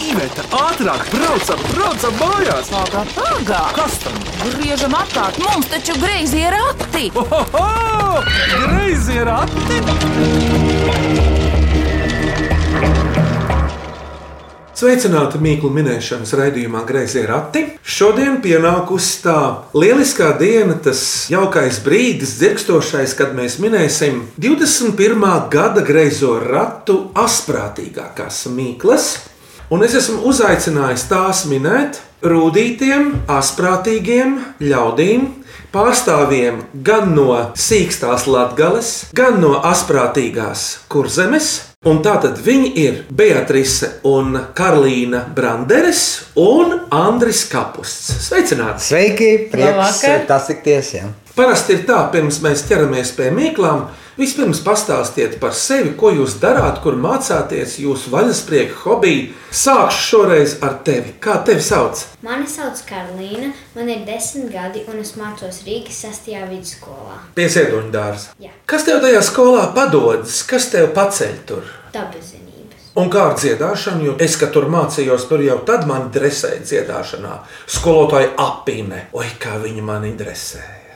Iveta, ātrāk, braucam, braucam mājās! Pagā, pagā! Kas tam? Griežam apkārt, mums taču greizi ir rati! Ohoho! Greizi ir ati! Sveicināti mīklu minēšanas raidījumā Greizie rati. Šodien pienākusi tā lieliskā diena, tas jaukais brīdis, dzirkstošais, kad mēs minēsim 21. gada greizo ratu asprātīgākās mīklas. Un es esmu uzaicinājis tās minēt rūtītiem, asprātīgiem ļaudīm, pārstāvjiem gan no sīkstās latgales, gan no asprātīgās kurzemes. Un tātad viņi ir Beatrice un Karolīna Branderes un Andris Kapusts. Sveicināti! Sveiki, prieks tas ir tiesa. Parasti ir tā, pirms mēs ķeramies pie mīklām, vispirms pastāstiet par sevi, ko jūs darāt, kur mācāties, jūsu vaļasprieka hobiju. Sākšu šoreiz ar tevi. Kā tevi sauc? Mani sauc Karolīna, man ir desmit gadi, un es mācos Rīgas 6. vidusskolā. Pie Ziedoņa dārza. Jā. Kas tev tajā skolā padodas? Kas tev paceļ tur? Dabazinības. Un kā ar dziedāšanu, jo es, kad tur mācījos, tur jau tad man dresēja dziedāšanā. Skolotāja apīne, oi, kā viņa mani dresēja.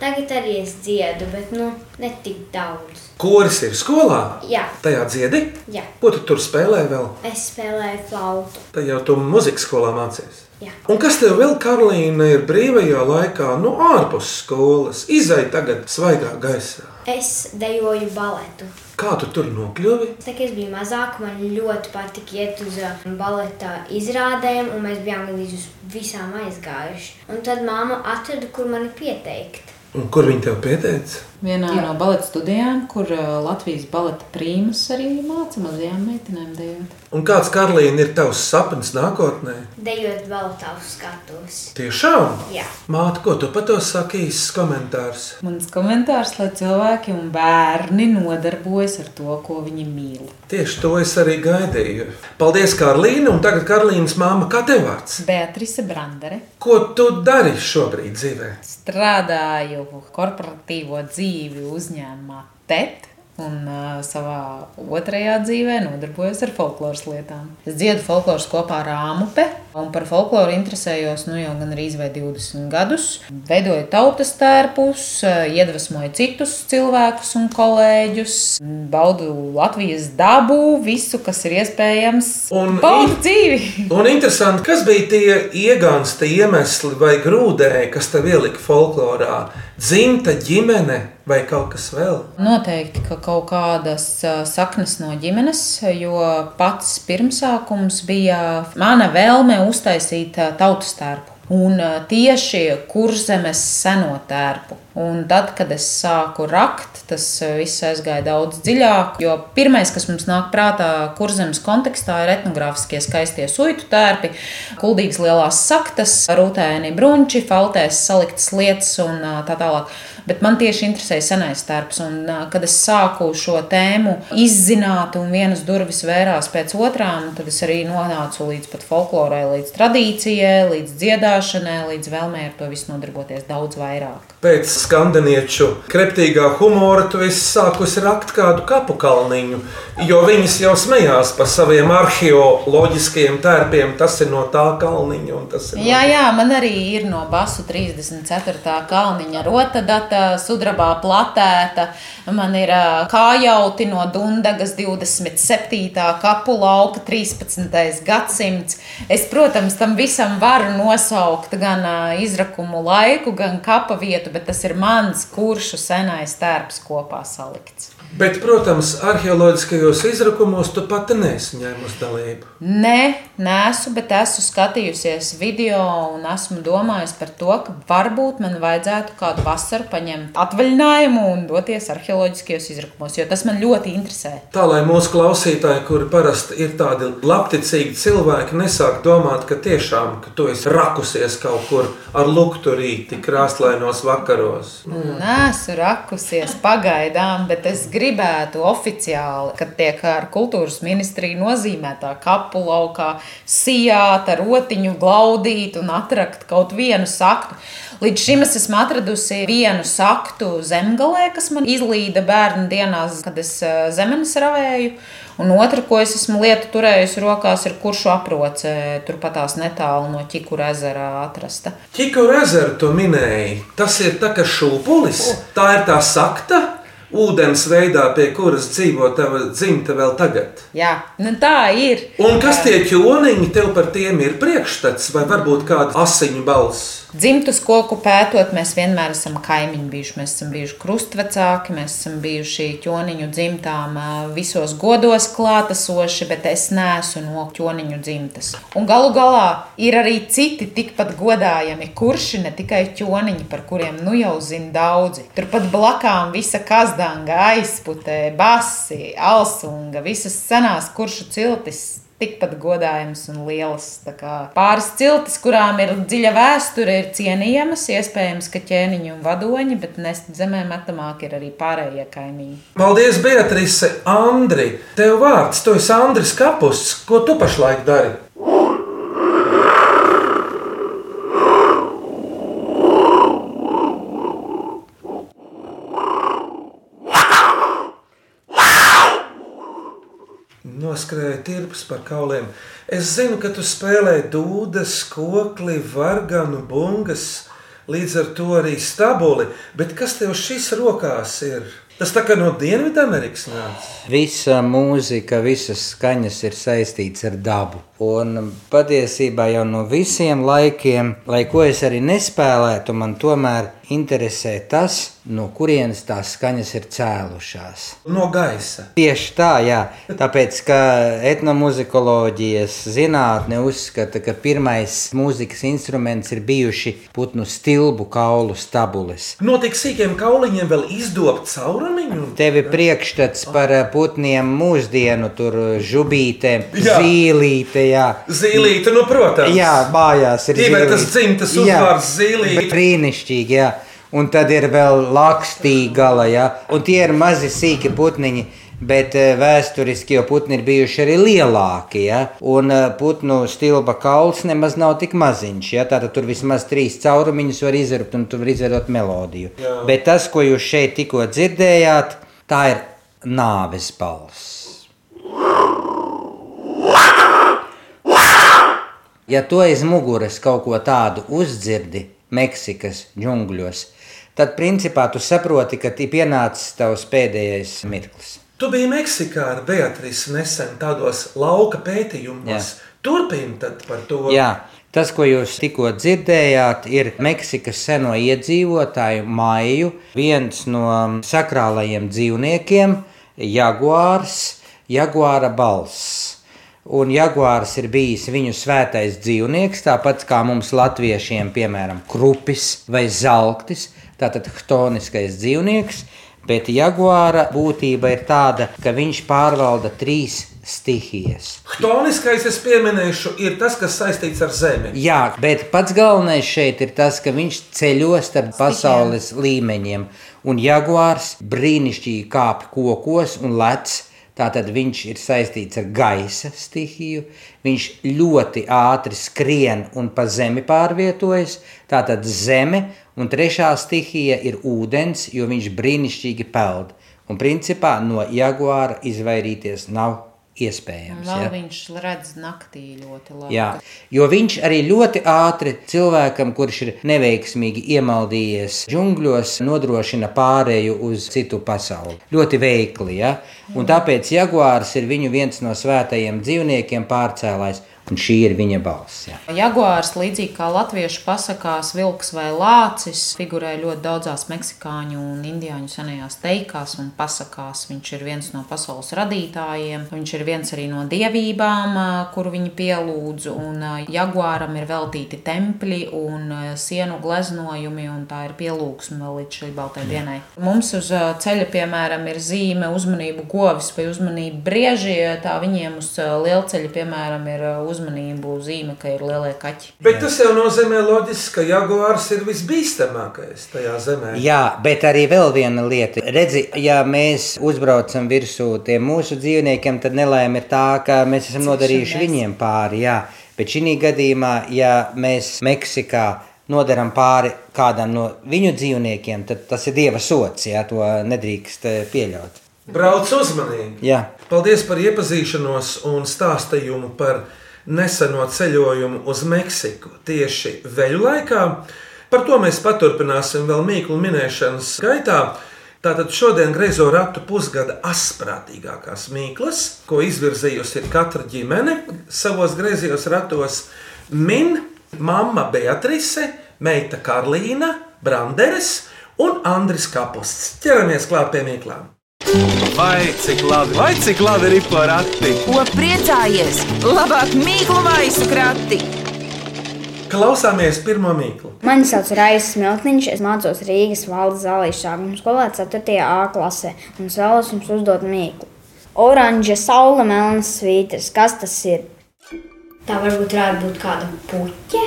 Tagad arī es dziedu, bet nu, ne tik daudz. Koris ir skolā? Jā, Tajā dziedi? jā. Ko tu tur spēlē vēl? es spēlēju flautu. Tad jau tu muzikas skolā mācījies. Jā. Un kas tev vēl, Karolīna, ir brīvajā laikā, nu, ārpus skolas, izai tagad svaigā gaisā? Es dejoju baletu. Kā tu tur nokļuvi? Tā es biju mazāka, man ļoti patika iet uz uh, baleta izrādēm, un mēs bijām gandrīz uz visām aizgājuši. Un tad māma atrada, kur mani pieteikt. Un kur viņi tev pieteica? Vienā no baleta studijām, kur uh, Latvijas baleta prīmas arī māca mazajām meitenēm dejot. Un kāds, Karolīna, ir tavs sapnis nākotnē? Dejot baletā uz skatuves. Tiešām? Jā. Māte, ko tu par to saki? Īsts komentārs. Mans komentārs, lai cilvēki un bērni nodarbojas ar to, ko viņi mīl. Tieši to es arī gaidīju. Paldies, Karolīna, un tagad Karolīnas māma, kā tev vārds? Beatrice Brandere. Ko tu dari šobrīd dzīvē? Strādāju korporatīvo dzīvi uzņēmumā TET. Un uh, savā otrajā dzīvē nodarbojos ar folkloras lietām. Es dziedu folkloras kopā ar Rāmupe, un par folkloru interesējos nu, jau gan arī 20 gadus. Veidoju tautas tērpus, uh, iedvesmoju citus cilvēkus un kolēģus, baudu Latvijas dabu, visu, kas ir iespējams. Un- baudu dzīvi! Un interesanti, kas bija tie iegānsti iemesli vai grūdēji, kas tev ielika folklorā? Dzimta, ģimene vai kaut kas vēl? Noteikti, ka kaut kādas saknes no ģimenes, jo pats pirmsākums bija mana vēlme uztaisīt tautas tērpu. Un tieši kurzemes seno tērpu. Un tad, kad es sāku rakt, tas viss aizgāja daudz dziļāk. Jo pirmais, kas mums nāk prātā kurzemes kontekstā, ir etnogrāfiskie skaistie suitu tērpi, kuldīgas lielās saktas, rūtēni brunči, faltēs saliktas lietas un tā tālāk. Bet man tieši interesēja senais tērps, un kad es sāku šo tēmu izzināt, un vienas durvis vērās pēc otrām, tad es arī nonācu līdz pat folklorai, līdz tradīcijai, līdz dziedāšanai, līdz vēlmei ar to visu nodarboties daudz vairāk. Pēc skandinieču kreptīgā humora tu esi sākusi rakt kādu kapu kalniņu, jo viņas jau smējās par saviem arheoloģiskajiem tērpiem. Tas ir no tā kalniņa, no Jā, jā, man arī ir no basu 34. kalniņa rotadata, sudrabā platēta. Man ir kājauti no Dundagas 27. kapu lauka 13. gadsimts. Es, protams, tam visam varu nosaukt gan izrakumu laiku, gan kapa vietu, bet tas ir mans kuršu senais tērps kopā salikts. Bet, protams, arheoloģiskajos izrakumos tu pati nesi ņēmusi dalību. Nē, nesu, bet esmu skatījusies video un esmu domājusi par to, ka varbūt man vajadzētu kādu vasaru paņemt atvaļinājumu un doties arheoloģiskajos izrakumos, jo tas man ļoti interesē. Tā lai mūsu klausītāji, kuri parasti ir tādi labticīgi cilvēki, nesāk domāt, ka tiešām ka tu esi rakusies kaut kur ar lukturīti krāslainos vakaros. Nē, esmu rakusies pagaidām, bet es gribētu oficiāli, kad tiek ar kultūras ministriju nozīmētā kapu laukā, sijāta, rotiņu glaudīt un atrakt kaut vienu saktu. Līdz šim es esmu atradusi vienu saktu zemgalē, kas man izlīda bērnu dienās, kad es eh, zemenes ravēju. Un otra, ko es esmu lietu turējusi rokās, ir kuršu aproce, turpatās netālu no Čikura ezera atrasta. Ķikura ezera tu minēji. Tas ir tā kā šūpulis. Tā ir tā sakta ūdens veidā, pie kuras dzīvo tava dzimta vēl tagad. Jā, nu tā ir. Un kas tie ķoniņi tev par tiem ir priekšstats, vai varbūt kāda asiņu balss? Dzimtus koku pētot, mēs vienmēr esam kaimiņi bijuši. Mēs esam bijuši krustvecāki, mēs esam bijuši ķoniņu dzimtām visos godos klātesoši, bet es neesmu no ķoniņu dzimtas. Un galu galā ir arī citi tikpat godājami kurši, ne tikai ķoniņi, par kuriem nu jau zina daudzi. Turpat blakām visa kazdanga, aizputē, basi, alsunga, visas senās kuršu ciltis tikpat godājamas un kā Pāris ciltis, kurām ir dziļa vēsture, ir cienījamas, iespējams, ka ķēniņi un vadoņi, bet zemē metamāk ir arī pārējie kaimiņi. Paldies, Beatrice, Andri. Tev vārds, tu esi Andris Kapus. Ko tu pašlaik dari? Noskrēja tirpus par kauliem. Es zinu, ka tu spēlē dūdas, kokli, varganu, bungas, līdz ar to arī stabuli. Bet kas tev šis rokās ir? Tas tā kā no Dienvidamerikas nāca. Visa mūzika, visas skaņas ir saistītas ar dabu. Un patiesībā jau no visiem laikiem, lai ko es arī nespēlētu, man tomēr interesē tas, no kurienes tās skaņas ir cēlušās. No gaisa. Tieši tā, jā. Tāpēc, ka etnomuzikoloģijas zinātne uzskata, ka pirmais mūzikas instruments ir bijuši putnu stilbu kaulu stabules. No tik sīkiem kauliņiem vēl izdobt caurumiņu. Tev ir priekšstats par eh, putniem mūsdienu, tur žubītē, Jā. zīlīte. Jā. Zīlīte, nu, protams. Jā, mājās ir Tīvē tas dzimtas uzvārds zīlīte. Brīnišķīgi, jā. Un tad ir vēl lakstīgala, jā. Un tie ir mazi sīki putniņi. Bet eh, vēsturiski jau putni ir bijuši arī lielāki. Ja? Un eh, putnu stilba kauls nemaz nav tik maziņš. Ja? Tātad tur vismaz trīs caurumiņus var izdarīt, un tur var izdarīt melodiju. Jā. Bet tas, ko jūs šeit tikko dzirdējāt, tā ir nāves balss. Ja tu aiz muguras kaut ko tādu uzdzirdi Meksikas džungļos, tad principā tu saproti, ka ir pienācis tavs pēdējais mirklis. Tu biji Meksikā ar Beatrici nesen tādos lauka pētījumos. Jā. Turpini tad par to. Jā, tas, ko jūs tikko dzirdējāt, ir Meksikas seno iedzīvotāju maiju, viens no sakrālajiem dzīvniekiem, jaguārs, jaguāra balss. Un jaguārs ir bijis viņu svētais dzīvnieks, tāpat kā mums latviešiem, piemēram, krupis vai zeltis, tātad chtoniskais dzīvnieks. Bet jaguāra būtība ir tāda, ka viņš pārvalda trīs stihijas. Htoniskais, es pieminēšu, ir tas, kas saistīts ar zemi. Jā, bet pats galvenais šeit ir tas, ka viņš ceļo starp pasaules līmeņiem. Un jaguārs brīnišķīgi kāp kokos un lec. Tātad viņš ir saistīts ar gaisa stihiju, viņš ļoti ātri skrien un pa zemi pārvietojas. Tātad zeme un trešā stihija ir ūdens, jo viņš brīnišķīgi peld. Un principā no jaguāra izvairīties nav iespējams. Vēl ja? viņš redz naktī ļoti labi. Jā, jo viņš arī ļoti ātri cilvēkam, kurš ir neveiksmīgi iemaldījies džungļos, nodrošina pārēju uz citu pasauli. Ļoti veikli, ja? un tāpēc jaguārs ir viņu viens no svētajiem dzīvniekiem pārcēlājs, un šī ir viņa balss. Ja? Jaguārs, līdzīgi kā latviešu pasakās, vilks vai lācis, figurē ļoti daudzās meksikāņu un indiāņu senajās teikās un pasakās. Viņš ir viens no pasaules radītājiem, viņš ir viens arī no dievībām, kuru viņi pielūdz. Un jaguāram ir veltīti tempļi un sienu gleznojumi, un tā ir pielūgsme vēl līdz šai baltai dienai. Mums uz ceļa, piemēram, ir zīme uzmanību govis vai uzmanību brieži, tā viņiem uz lielceļa, piemēram, ir ā, uzmanību zīme, ka ir lielie kaķi. Bet tas jau nozīmē loģiski, ka jaguārs ir visbīstamākais tajā zemē. Jā, bet arī vēl viena lieta. Redzi, ja mēs uzbraucam virsū tiem mūsu dzīvniekiem, tad nelēma ir tā, ka mēs esam nodarījuši viņiem pāri. Jā. Bet šī gadījumā, ja mēs Meksikā nodaram pāri kādam no viņu dzīvniekiem, tad tas ir dieva sots. Jā, to nedrīkst eh, pieļaut. Brauc uzmanīgi! Jā, Paldies par iepazīšanos un stāstījumu par neseno ceļojumu uz Meksiku tieši veļu laikā. Par to mēs paturpināsim vēl mīklu minēšanas gaitā. Tātad šodien greizo ratu pusgada asprātīgākās mīklas, ko izvirzījusi ir katra ģimene savos griezījos ratos, min mamma Beatrice, meita Karlīna, Branderes un Andris Kapusts. Ķeramies klāt pie mīklām! Vai cik labi, vai cik labi ir porakti? Ko priecājies? Labāk mīklu maisu krati! Klausāmies pirmo mīklu. Mani sauc Raisa Smiltniņš, es mācos Rīgas valdes zālīšu sākuma skolā 4. A klasē un es vēlos jums uzdot mīklu. Oranža saule, melnas svītras. Kas tas ir? Tā varbūt varētu būt kāda puķe.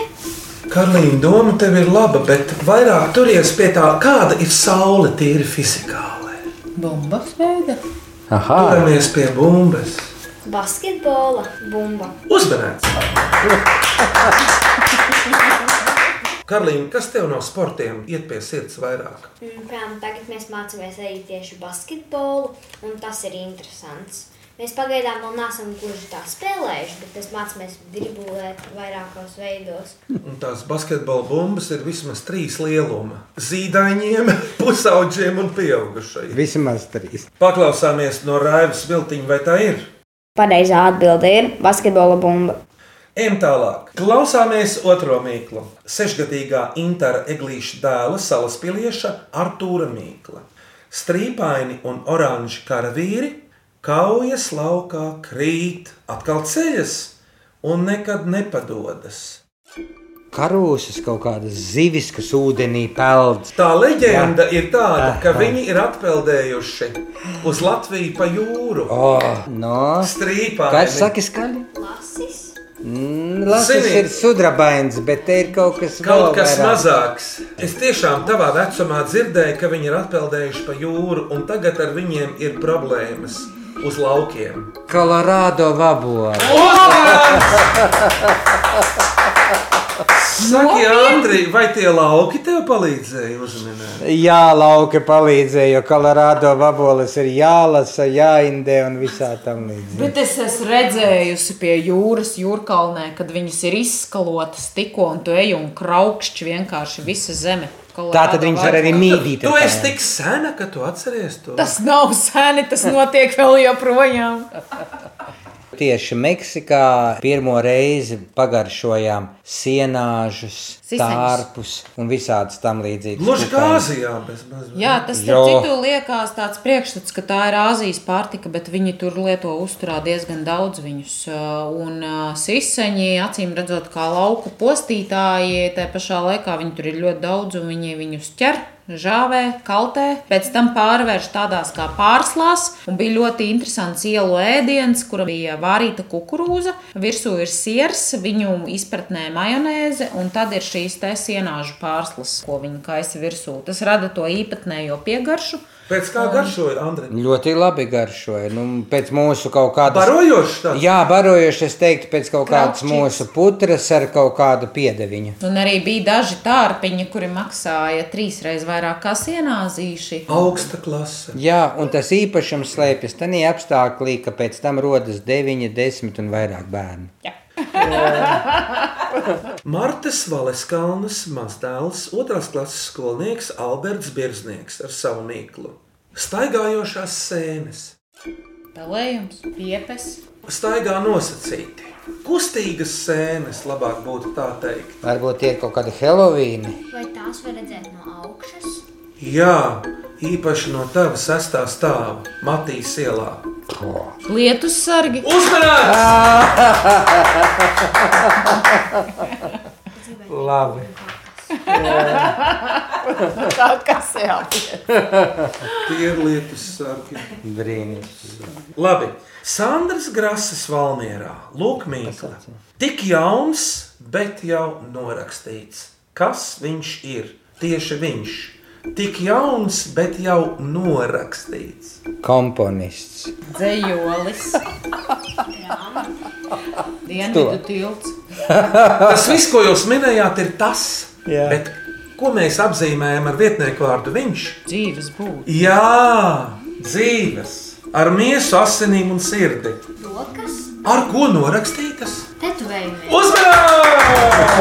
Karlīna, doma tev ir laba, bet vairāk turies pie tā, kāda ir saule tīri fizikāli. Bumbas veida. aha, Turamies pie bumbas. Basketbola bumba. Uzmanīts! Karlīna, kas tev no sportiem iet pie sirds vairāk? Piemēram, tagad mēs mācāmies arī tieši basketbolu, un tas ir interesants. Mēs pagaidām vēl neesam gluži tā spēlējuši, bet mēs mācāmies dribulēt vairākos veidos. Un tās basketbola bumbas ir vismaz trīs lieluma - zīdaiņiem, pusauģiem un pieaugušajiem. vismaz trīs. Paklausāmies no Raivas Viltiņa, vai tā ir? Pareizā atbilde ir basketbola bumba. Ejam tālāk. Klausāmies otro mīklu. Sešgadīgā Intara Eglīša dēla salaspilieša Artūra Mīkla. Strīpaini un oranži karavīri kaujas laukā krīt, atkal ceļas un nekad nepadodas. Karūsas kaut kādas zivis, kas ūdenī peld. Tā leģenda Jā. ir tāda, ka Aha. viņi ir atpeldējuši uz Latviju pa jūru. Oh, no. Strīpaini. Kas saka skaļi? Lasis. Mm, Lasis Zini- ir sudrabains, bet te ir kaut kas Kaut vēl kas vairāk. mazāks. Es tiešām tavā vecumā dzirdēju, ka viņi ir atpeldējuši pa jūru, un tagad ar viņiem ir problēmas uz laukiem. Kolorādo vabola. Saki, Andri, vai tie lauki tev palīdzēja uzminēt? Jā, lauka palīdzēja, jo Kolorādo vaboles ir jālasa, jāindē un visā tam līdzīgi. Bet es esmu redzējusi pie jūras, jūrkalnē, kad viņas ir izskalotas tikko, un tu ej un kraukšķi vienkārši visa zeme. Tā tad viņas var arī mīdīt. Tu esi tik sena, ka tu atceries to. Tas nav seni, tas notiek vēl joprojām. Tieši Meksikā pirmo reizi pagaršojām sienāžus, tārpus un visādas tam līdzīgas. Gluži kā. Āzijā, bez mazliet. Jā, tas Jo. citu liekas tāds priekšstats, ka tā ir Āzijas pārtika, bet viņi tur lieto uzturā diezgan daudz viņus. Uh, Un uh, siseņi, acīm redzot, kā lauku postītāji, tā pašā laikā viņi tur ir ļoti daudz un viņi viņus ķer. Žāvē, kaltē, pēc tam pārvērš tādās kā pārslās. Un bija ļoti interesants ielu ēdiens, kura bija vārīta kukurūza. Virsū ir siers, viņu izpratnē majonēze, un tad ir šīs te sienāžu pārslas, ko viņi kaisa virsū. Tas rada to īpatnējo piegaršu. Pēc kā garšoja, Andri? Ļoti labi garšoja. Nu, pēc mūsu kaut kādas. Barojošs tāds. Jā, barojuši, es teiktu, pēc kaut kādas Kraukšķīgs. mūsu putras ar kaut kādu piedeviņu. Un arī bija daži tārpiņi, kuri maksāja trīsreiz vairāk kā sienāzīši. Augsta klase. Jā, un tas īpašums slēpjas tajā apstākļā, ka pēc tam rodas 9, 10 un vairāk bērnu. Martas Valeskalnas mazdēls, otrās klases skolnieks Alberts Birznieks ar savu mīklu. Staigājošās sēnes. Pelējums, piepes. Staigā nosacīti. Kustīgas sēnes, labāk būtu tā teikt. Varbūt tie ir kaut kādi Helovīni. Vai tās var redzēt no augšas? Jā, īpaši no tava sestā stāva, Matīs ielā. Lietus sargi. Uzmanīgs! Labi. Tā kas ir lietas sargi. Brīnums. Labi, Sandrs Grasis Valmierā. Lūk, mīkla. Tik jauns, bet jau norakstīts. Kas viņš ir? Tieši viņš. Tik jauns, bet jau norakstīts. Komponists. Dzējolis. Dienvidu tilts. Tas viss, ko jūs minējāt, ir tas. Jā. Bet ko mēs apzīmējam ar vietnieku vārdu viņš? Dzīves būtība. Jā, dzīves. ar miesu, asinīm un sirdi. Rokas, Ar ko norakstītas? tetovējumi. Uzmanības!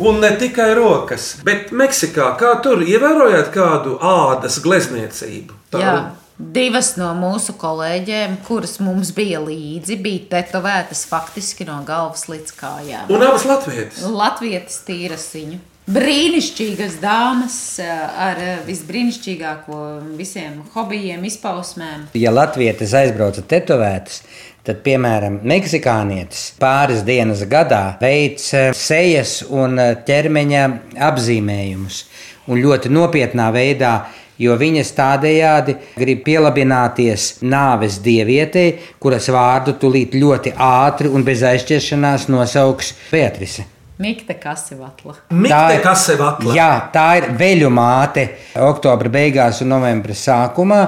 Un ne tikai rokas, bet Meksikā, kā tur ievērojāt kādu ādas glezniecību? Tā- Jā. Divas no mūsu kolēģiem, kuras mums bija līdzi, bija tetovētas faktiski no galvas līdz kājām. Un abas latviešu. Latvijas tīrasiņu. Brīnišķīgas dāmas eh, ar eh, visbrīnišķīgāko visiem hobijiem, izpausmēm. Ja latvietis aizbrauca tetovētas, tad, piemēram, meksikānietis pāris dienas gadā veic eh, sejas un ķermeņa apzīmējumus. Un ļoti nopietnā veidā, jo viņas tādējādi grib pielabināties nāves dievietei, kuras vārdu tūlīt ļoti ātri un bez aizķeršanās nosauks Beatrice. Mikte Kasivatla. Mikte, kas sev atklāja? Jā, tā ir veļu māte. Oktobra beigās un novembra sākumā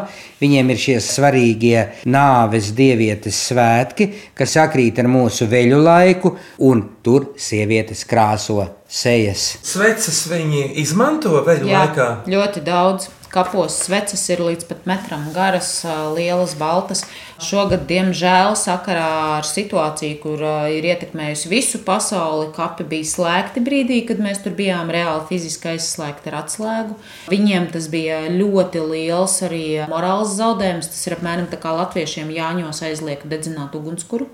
viņiem ir šie svarīgie nāves dievietes svētki, kas sakrīt ar mūsu veļu laiku, un tur sievietes krāso sejas. Sveces viņi izmanto veļu Jā, laikā. ļoti daudz. Kapos sveces ir līdz pat metram garas, lielas, baltas. Šogad, diemžēl, sakarā ar situāciju, kur ir ietekmējusi visu pasauli, kapi bija slēgti brīdī, kad mēs tur bijām reāli fiziski aizslēgti ar atslēgu. Viņiem tas bija ļoti liels arī morāls zaudējums. Tas ir apmēram tā kā latviešiem Jāņos aizliek dedzināt ugunskura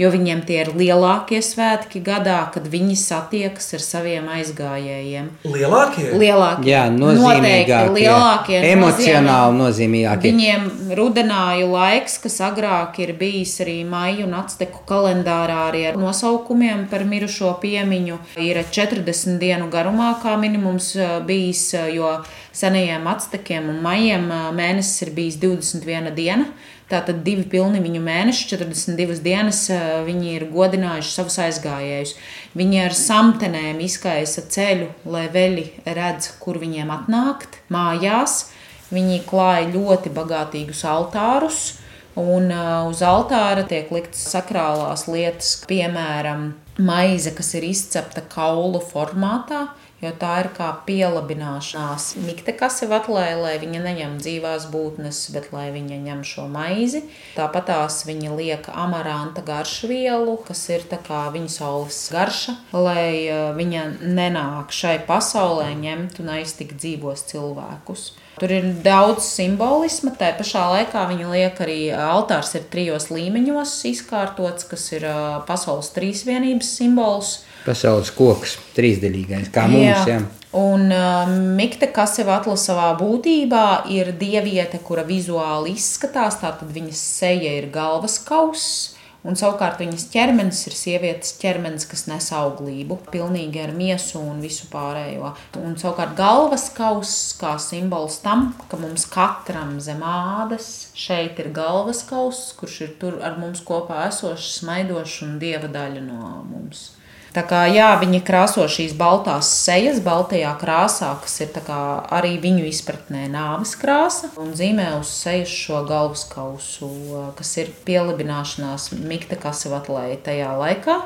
jo viņiem tie ir lielākie svētki gadā, kad viņi satiekas ar saviem aizgājējiem. Lielākie? Lielākie, Jā, nozīmīgākie, lielākie, emocionāli nozīmīgākie. Viņiem rudenāju laiks, kas agrāk ir bijis arī maiju un acteku kalendārā, arī ar nosaukumiem par mirušo piemiņu, ir 40 dienu garumā kā minimums eh, bijis, eh, jo senajiem actekiem un maijiem eh, mēnesis ir bijis 21 diena. Tātad divi pilni viņu mēneši, 42 dienas eh, viņi ir godinājuši savus aizgājējus. Viņi ar samtenēm izkaisa ceļu, lai veļi redz, kur viņiem atnākt mājās. Viņi klāja ļoti bagātīgus altārus, un uh, uz altāra tiek liktas sakrālās lietas, piemēram, maize, kas ir izcepta kaulu formātā. Jo tā ir kā pielabināšanās. Mikte kasevatlē, lai viņa neņem dzīvās būtnes, bet lai viņa ņem šo maizi. Tāpat tās viņa liek amaranta garšvielu, kas ir tā kā viņa saules garša, lai eh, viņa nenāk šai pasaulē ņemt un aiztikt dzīvos cilvēkus. Tur ir daudz simbolisma. Tā pašā laikā viņa liek arī altārs ir trijos līmeņos izkārtots, kas ir ā, pasaules trīsvienības simbols. Pasaules koks, trīsdaļīgais, kā mums. Jā. Un uh, Mikte Kasevatla savā būtībā ir dieviete, kura vizuāli izskatās, tātad viņas seja ir galvas kauss. Un savukārt viņas ķermenis ir sievietes ķermenis, kas nes auglību, pilnīgi ar miesu un visu pārējo. Un savukārt galvas kauss kā simbols tam, ka mums katram zem ādas šeit ir galvas kauss, kurš ir tur ar mums kopā esošs, smaidošs un dieva daļa no mums. Tā kā jā, viņi krāso šīs baltās sejas, baltajā krāsā, kas ir arī viņu izpratnē nāves krāsa, un zīmē uz sejas šo galvas kausu, kas ir pielibināšanās Mikta Kasevatlai tajā laikā.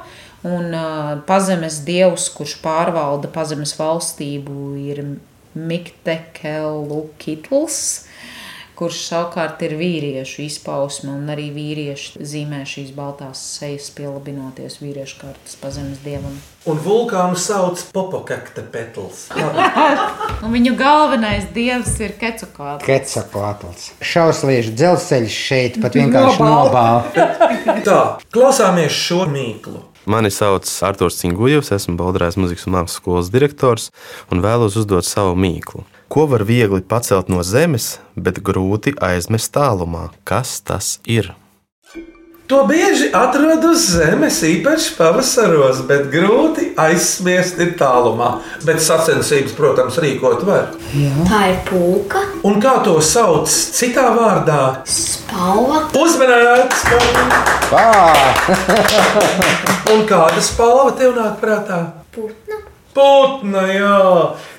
Un uh, pazemes dievs, kurš pārvalda pazemes valstību, ir Miktekelu Kitls kurš savukārt ir vīriešu izpausme, un arī vīrieši zīmē šīs baltās sejas, pielabinoties vīriešu kārtas pazemes dievam. Un vulkānu sauc Popokakta petls. Un viņu galvenais dievs ir Kecukāts. Kecapātls. Šausliešu dzelzceļš šeit pat vienkārši nobāla. Tā, klausāmies šo mīklu. Mani sauc Arthurs Cingujevs, esmu Baldrājas muzikas un mākslas skolas direktors un vēlos uzdot savu mīklu. Ko var viegli pacelt no zemes, bet grūti aizmest tālumā? Kas tas ir? To bieži atrod uz zemes, īpaši pavasaros, bet grūti aizsmiest ir tālumā. Bet sacensības, protams, rīkot var. Tā ir pūka, Un kā to sauc citā vārdā? spalva, Uzmanīts! Un kāda spalva tev nāk prātā? putna. Putna, jā!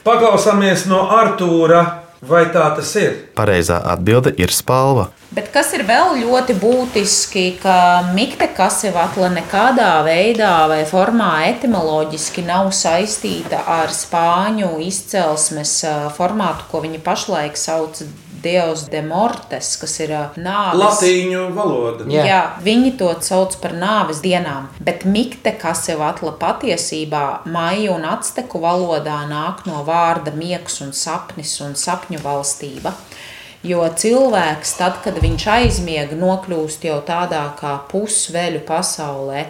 Paklausāmies no Artūra, vai tā tas ir? Pareizā atbilde ir spalva. Bet kas ir vēl ļoti būtiski, ka Mikte Kasevatla nekādā veidā vai formā etimoloģiski nav saistīta ar spāņu izcelsmes formātu, ko viņi pašlaik sauc Dievs de mortes, kas ir nāves. Latīņu valoda. Jā. Jā. Jā, viņi to sauc par nāves dienām, bet mikte, kas jau atla patiesībā maiju un acteku valodā nāk no vārda miegs un sapnis un sapņu valstība. Jo cilvēks, tad, kad viņš aizmiega, nokļūst jau tādā kā pusveļu pasaulē,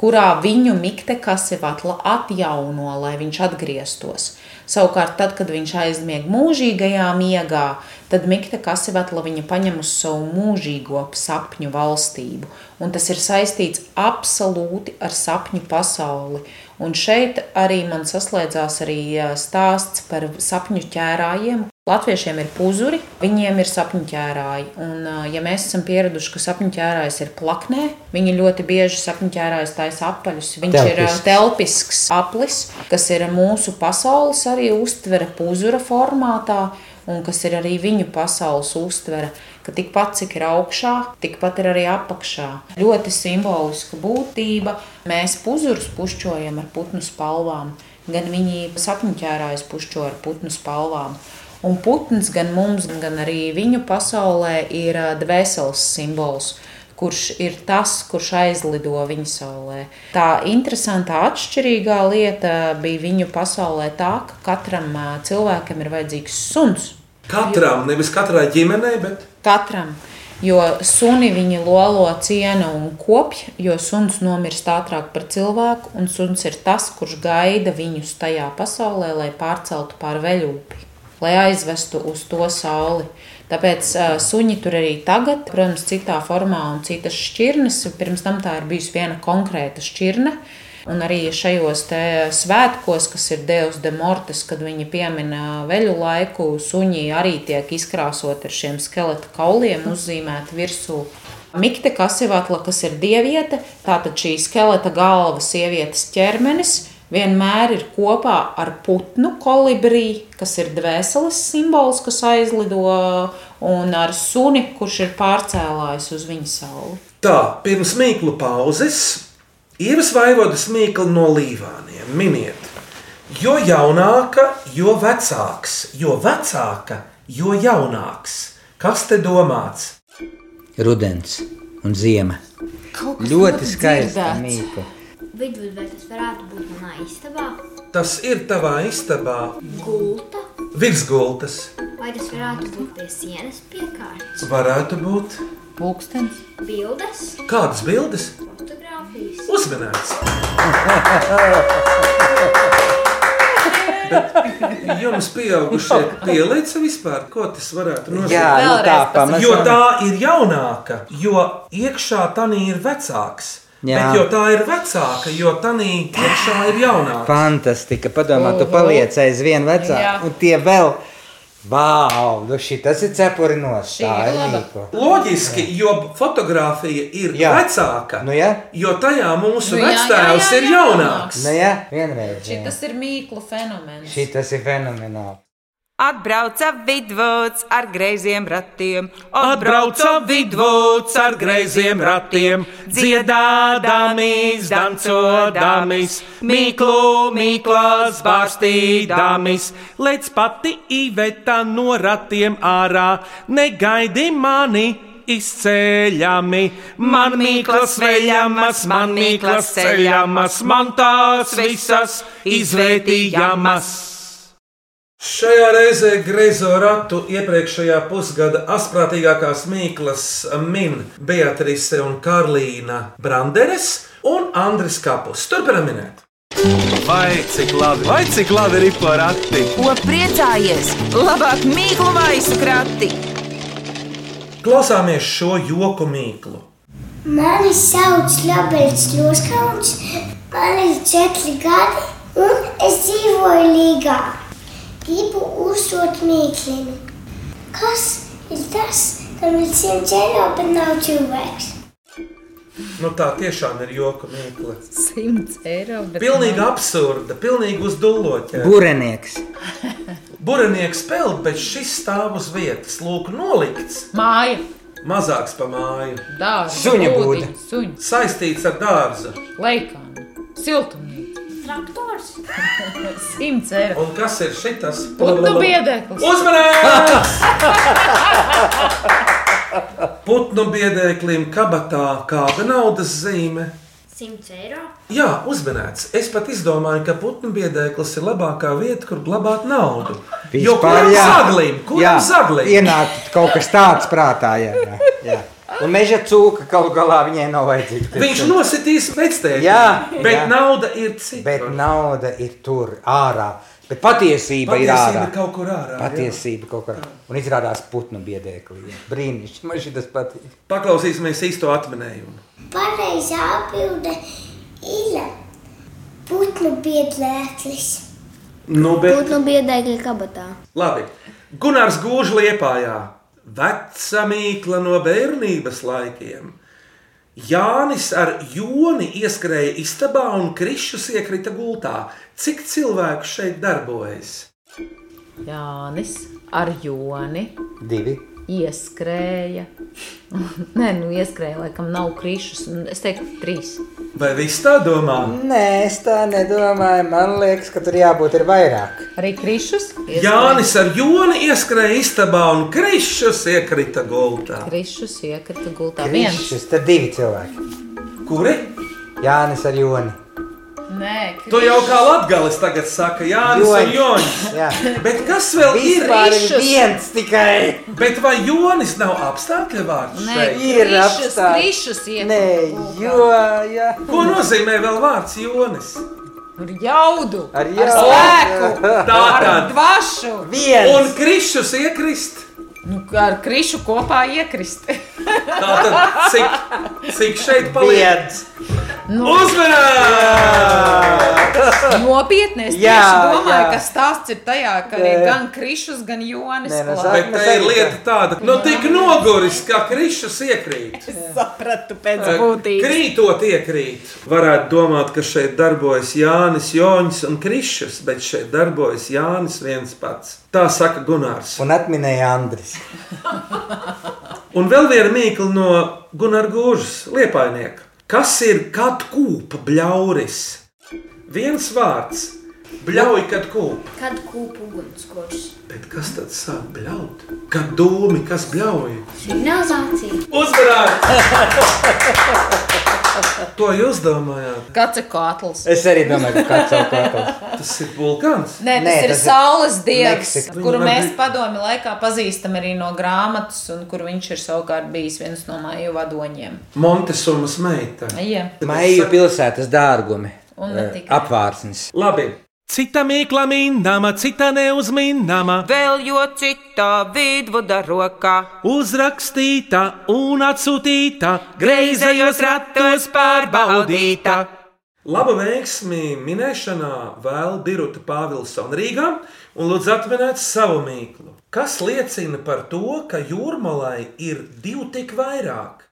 kurā viņu mikte kasivatla atjauno, lai viņš atgrieztos. Savukārt, tad, kad viņš aizmieg mūžīgajā miegā, tad mikte kasivatla viņa paņem uz savu mūžīgo sapņu valstību. Un tas ir saistīts absolūti ar sapņu pasauli. Un šeit arī man saslēdzās arī ā, stāsts par sapņu ķērājiem. Latviešiem ir puzuri, viņiem ir sapņu ķērāji. Un, ja mēs esam pieraduši, ka sapņu ķērājs ir plaknē, viņi ļoti bieži sapņu ķērājs taisa apaļus. Viņš ir ā, Telpisks. telpisks aplis, kas ir mūsu pasaules arī uztvere puzura formātā. Un kas ir arī viņu pasaules uztvere, ka tikpat cik ir augšā, tikpat ir arī apakšā. Ļoti simboliska būtība. Mēs puzurus pušķojam ar putnu spalvām, gan viņi sapņķērājas pušķo ar putnu spalvām. Un putns gan mums, gan arī viņu pasaulē ir dvēseles simbols kurš ir tas, kurš aizlido viņa saulē. Tā interesantā, atšķirīgā lieta bija viņu pasaulē tā, ka katram cilvēkam ir vajadzīgs suns. Katram, nevis katrai ģimenei, bet Katram. Jo suni viņi lolo ciena un kopj, jo suns nomirst ātrāk par cilvēku, un suns ir tas, kurš gaida viņus tajā pasaulē, lai pārceltu pār veļūpi, lai aizvestu uz to sauli. Tāpēc uh, suņi tur arī tagad, protams, citā formā un citas šķirnes. Pirms tam tā ir bijusi viena konkrēta šķirne. Un arī šajos svētkos, kas ir Dievs de Mortes, kad viņi piemina veļu laiku, suņi arī tiek izkrāsoti ar šiem skeleta kauliem, uzzīmēti virsū. Mikte kasivatla, kas ir dieviete, tātad šī skeleta galva, sievietes ķermenis, vienmēr ir kopā ar putnu kolibrī, kas ir dvēseles simbols, kas aizlido, un ar suni, kurš ir pārcēlājis uz viņa sauli. tā, pirms mīklu pauzes, ievas vaivodas mīklu no līvāniem. Miniet, jo jaunāka, jo vecāks, jo vecāka, jo jaunāks. Kas te domāts? Rudens un ziema. Ļoti dzirdēts. mīkla. Vidus, vai tas varētu būt manā istabā? Tas ir tavā istabā, Gulta, virsgultas. vai tas varētu būt pie sienas piekārts? Varētu būt Pulkstenis. Bildes, kādas bildes fotografijas. uzmanīts. Bet jums pieaugušie pielīdz vispār, ko tas varētu nozīmēt? Jā, nu tā pamazām. Jo tā ir jaunāka, jo iekšā tā ir vecāks. Jā. Bet jo tā ir vecāka, jo tā iekšā ir jaunāka. Fantastika. Padomā, tu paliec aizvien vecāk, Jā. un tie vēl. Wow, nu šī tas ir cepurinos. Šī Tā ir mīkla. Loģiski, jo fotografija ir Jā. vecāka, Nu, jā, jo tajā mūsu Nu, jā, ir jaunāks. nu, jā vienreiz. Šis ir mīklu fenomens. Šī tas ir fenomenāli. Atbrauca vidvuds ar greiziem ratiem, Atbrauca vidvuds ar greiziem ratiem, dziedādāmis, dancodāmis, mīklu, mīklas bārstīdāmis, lēc pati īveta no ratiem ārā, negaidi mani. Izceļami, man mīklas veļamas, man mīklas ceļamas, man tās visas izvērtījamas. Šajā reizē greizo ratu iepriekšējā pusgada asprātīgākās mīklas min Beatrice un Karlīna Branderes un Andris Kapus. Turpinam minēt! Vai cik labi, vai cik labi ir porakti? ko priecājies? Labāk mīklu maisu krati! Klausāmies šo joku mīklu. Mani sauc Labels Ļoskauns, man ir četri gadi, un es dzīvoju Līgā. Gribu uzdot mīkliņu. Kas ir tas, kam ir 100 eiro, bet nav cilvēks? Nu, tā tiešām ir joka mīkla. 100 eiro. bet Pilnīgi nav. absurda, pilnīgi uz dulloķa. Burenieks. Burinieks peld, bet šis stāv uz vietas, lūk, nolikts. Māja, Mazāks pa māju, dārza, Suņa būdi, būda. saistīts ar dārzu. leikāna, siltumnīca. Traktors. 100 eiro. Un kas ir šitas? Putnu biedeklis. Uzmanības! Putnu biedēklim kabatā kāda naudas zīme. 100 eiro. Jā, uzmanīts. Es pat izdomāju, ka putnu biedēklis ir labākā vieta, kur glabāt naudu. Jo kuram jā. zaglim, kuram zaglim? Ienāk kaut kas tāds prātā. Jā, jā, jā. Un meža cūka kaut galā viņai nav vajadzīga. Viņš nositīs vectēti. Jā, bet jā. nauda ir cita. Bet nauda ir tur ārā. Bet patiesība, ir Patiesība ārā. ir kaut kur ārā, jā. Patiesība kaut kur ārā. Un izrādās putnu biedēklī. Brīnišķīgi. Man šis patīk. Paklausīsimies īsto atminējumu. Pareizā atbilde ir putnu biedlēklis. Nu, bet... Putnu biedēkļa kabatā. Labi. Gunārs Gūžs liepājā. Veca mīkla no bērnības laikiem. Jānis ar joni ieskrēja istabā un krišus iekrita gultā. Cik cilvēku šeit darbojas? Jānis ar joni Divi. Ieskrēja. Nē, nu ieskrēja, laikam nav krišus. Es teiktu, trīs. Vai viss tā domā? Nē, es tā nedomāju. Man liekas, ka tur jābūt ir vairāk. Arī krišus? Jānis ar joni ieskrēja istabā un krišus iekrita gultā. Krišus iekrita gultā. Viens. Krišus, tad divi cilvēki. Kuri? Jānis ar Joni. Nē, Tu jau kā latgalis tagad saka, Jānis un Joņš. Jā. Bet kas vēl ir? Vispār ir Krišus. viens tikai. Bet vai Jonis nav apstākļu vārds Nē, šeit? Ir krišus, apstākļi. krišus Nē, jo, jā. Ko nozīmē vēl vārds Jonis? Ar jaudu, Ar ar jaudu. spēku, Tā ar tad. dvašu. Viens. Un krišus iekrist. Nu, ar krišu kopā iekrist. Tātad, cik, cik šeit paliek? Viens. Nu, Uzmanīgi! Nopietni, es Jā, domāju, jā. ka stāsts ir tajā, ka ir Nē. gan krišus, gan jonis. Nē, nu. Bet tā ir lieta tāda, nu tik noguris, ka krišus iekrīt. sapratu pēc būtības. Krītot iekrīt. Varētu domāt, ka šeit darbojas Jānis, Joņš un Krišs, bet šeit darbojas Jānis viens pats. Tā saka Gunārs. Un atminēja Andris. Un vēl viena mīkla no Gunārs Gūžas, liepainieka. Kas ir kad kūpa bļauris? Viens vārds - bļauj, kad kūpa. Kad kūpa ugunskurs? Bet kas tad sāk bļaut? Kad dūmi, kas bļauj? Signalizācija. Uzvarēt! To jūs domājāt? Kāds ir katls? Es arī domāju, ka kāds savu kārtu. Tas ir vulkāns. Nē, tas Nē, ir tas ir saules dievs, Meksika. kuru mēs padomju laikā pazīstam arī no grāmatas, un kur viņš ir savukārt bijis viens no māju vadoņiem. Montesumas meita. Jā, Maiju pilsētas dārgumi. Un ne Eh, tikai. Apvārsnis. Labi. Cita mīkla mindama, cita neuzmindama, Vēl jo citā vidvuda rokā. uzrakstīta un atsūtīta, greizējos ratos pārbaudīta. Labu veiksmi minēšanā vēl Biruta Pāvilsona Rīgā un lūdzu atminēt savu mīklu. Kas liecina par to, ka jūrmalai ir divi tik vairāk?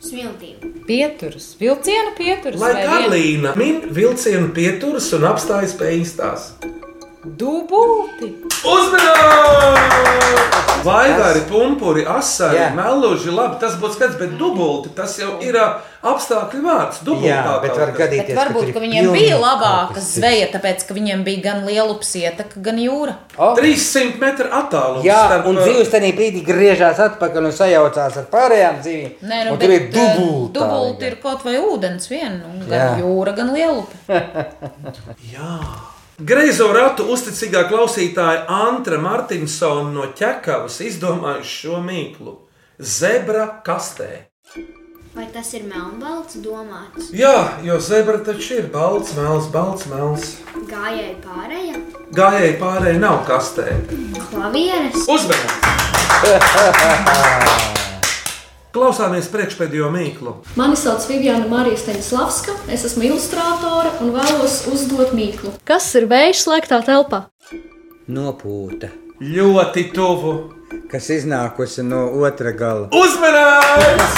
Smiltība. pieturas, vilciena pieturas. Lai vai vien- Karolīna min vilcienu pieturas un apstājas pie īstās. Dubulti. Uzmanīgi! Vaigari, pumpuri, asari, Jā. meloži, labi, tas būtu skats, bet dubulti tas jau ir apstākļu vārds. Dubultā Jā, bet kaut var gadīties, Bet varbūt, ka ir viņiem bija labāka zveja, tāpēc, ka viņiem bija gan liela sietaka, gan jūra. O, 300 metru attālums. Jā, starp, un dzīves tajā brīdī griežās atpakaļ un sajaucās ar pārējām dzīvēm. Nē, nu, un tur ir bet, dubultā. dubulti ir kaut vai ūdens vien, nu, gan Jā. jūra, gan lielupe. Greizo ratu uzticīgā klausītāja Antra Martinsona no ķekavas izdomājuši šo mīklu - zebra kastē. Vai tas ir melnbalts domāts? Jā, jo zebra taču ir balts, melns, balts, melns. Gājēji pārējā, Gājēji pārējai nav kastē. klavieres, Uzmanīgi! Klausāmies priekšpēdējo mīklu. Mani sauc Viviana Marija Staņdārzlavska, es esmu ilustrātore un vēlos uzdot mīklu. Kas ir vējš slēgtā telpā? Nopūta, Ļoti tuvu. kas iznākusi no otra gala. Uzmanīgs!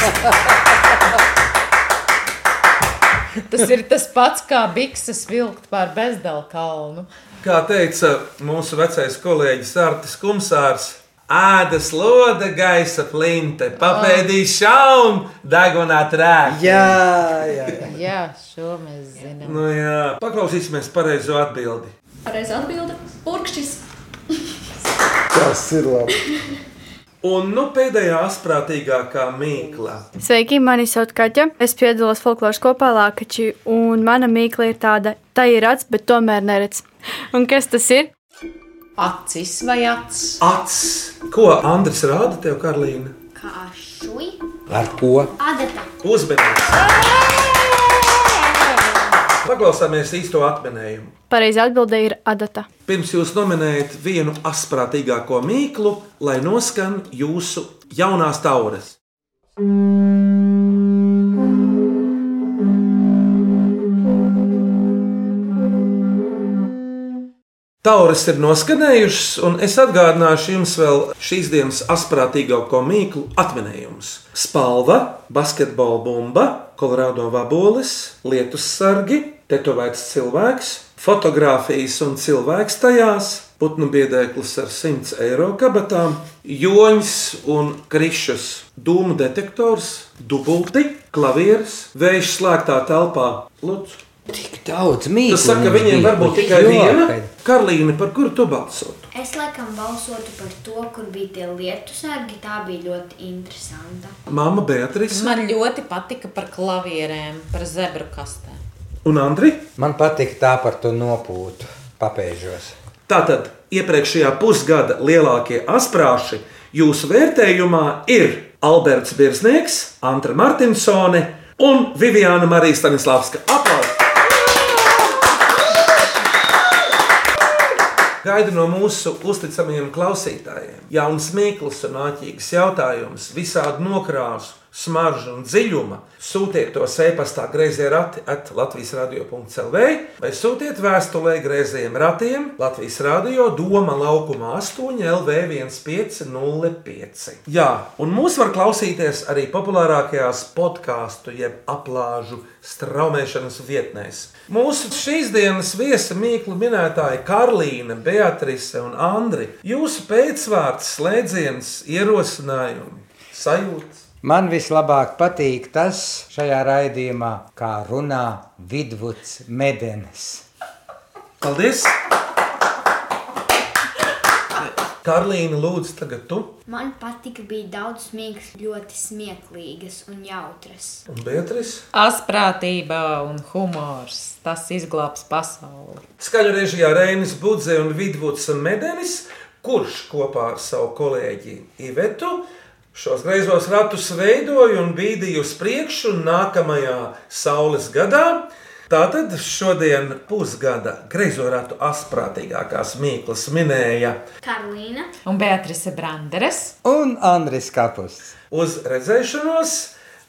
Tas ir tas pats, kā bikses vilkt pār bezdalu kalnu. Kā teica mūsu vecais kolēģis Artis Kumsārs, ādas lode, gaisa plinte, papēdīs šaun, degunā trāk. Jā, jā, jā. Jā, šo mēs zinām. Nu, jā. Paklausīsimies pareizo atbildi. Pareizi atbilde - purkšķis. Tas ir labi. Un nu, pēdējā asprātīgākā mīkla. Sveiki, mani sauc Kaķa. Es piedalos folkloras kopā Lākači, un mana mīkla ir tāda, tā ir acs, bet tomēr neredz. Un kas tas ir? Acis vai acis? Acis. Ko Andris rāda tev, Karlīna? Kā šui? Ar ko? Adata. Uzmanības! Paklausāmies īsto atminējumu. Pareizi atbilde ir adata. Pirms jūs nominējat vienu asprātīgāko mīklu, lai noskan jūsu jaunās taures. Tauras ir noskanējušas, un es atgādināšu jums vēl šīs dienas asprātīgāko mīklu atminējumus. Spalva, basketbola bumba, kolorādo vabolis, lietus sargi, tetovēts cilvēks, fotografijas un cilvēks tajās, putnu biedēklis ar 100 eiro kabatām, joņas un krišus, dūmu detektors, dubulti, klavieres, vējš slēgtā telpā. Lūdzu. Tik daudz mīklu. Tas saka, viņiem bija. varbūt tikai Jo, viena. Karlīne, par kuru tu balsotu? Es laikam balsotu par to, kur bija tie lietu sērgi. Tā bija ļoti interesanta. Māma Beatrice Man ļoti patika par klavierēm, par zebru kastēm. un Andri. Man patīk tā par to nopūtu papēžos. Tātad iepriekšējā pusgada lielākie asprāši jūsu vērtējumā ir Alberts Birznieks, Antra Martinsone un Viviana Marija Stanislavska. Aplausos! Gaidu no mūsu uzticamajiem klausītājiem. Jaunas mīklas un āķīgas jautājumus, visādi nokrāsu, smaržu un dziļuma. Sūtiet to e-pastā grazējā rati at Latvijas radio.clv vai sūtiet vēstulē grazējiem ratiem Latvijas radio Doma laukuma 8 LV 1505. Jā, un mūs var klausīties arī populārākajās podkāstu jeb aplāžu straumēšanas vietnēs. Mūsu šīs dienas viesa mīklu minētāji Karlīna, Beatrice un Andri. Jūsu pēcvārds, slēdziens, ierosinājumi, sajūtas. Man vislabāk patīk tas šajā raidījumā, kā runā Vidvuds Medenis. Paldies! Karlīna, lūdzu, tagad tu Man patika, bija daudz smieklīgas, ļoti smieklīgas un jautras. un Beatrice. Asprātība un humors. Tas izglābs pasauli. Skaņu režijā Reinis Budze un Vidvuds Medenis, kurš kopā ar savu kolēģi Ivetu šos greizos ratus veidoja un bīdīja uz priekšu nākamajā saules gadā. Tātad šodien pusgada greizo ratu asprātīgākās mīklas minēja Karolīna, Un Beatrice Branderes. Un Andris Kapus. uz redzēšanos.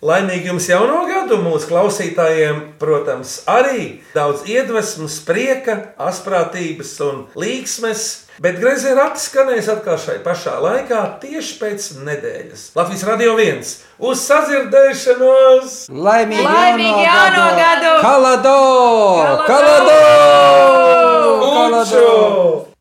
Laimīgi jums jauno gadu, mūsu klausītājiem, protams, arī daudz iedvesmas, prieka, asprātības un līksmes. Bet grazē ir atskanējis atkal šai pašā laikā, tieši pēc nedēļas. Latvijas radio viens uz sadzirdēšanos! Laimīgi, Laimīgi jauno gadu! gadu! Kalado! Kalado! Kalado! Kalado! Kalado!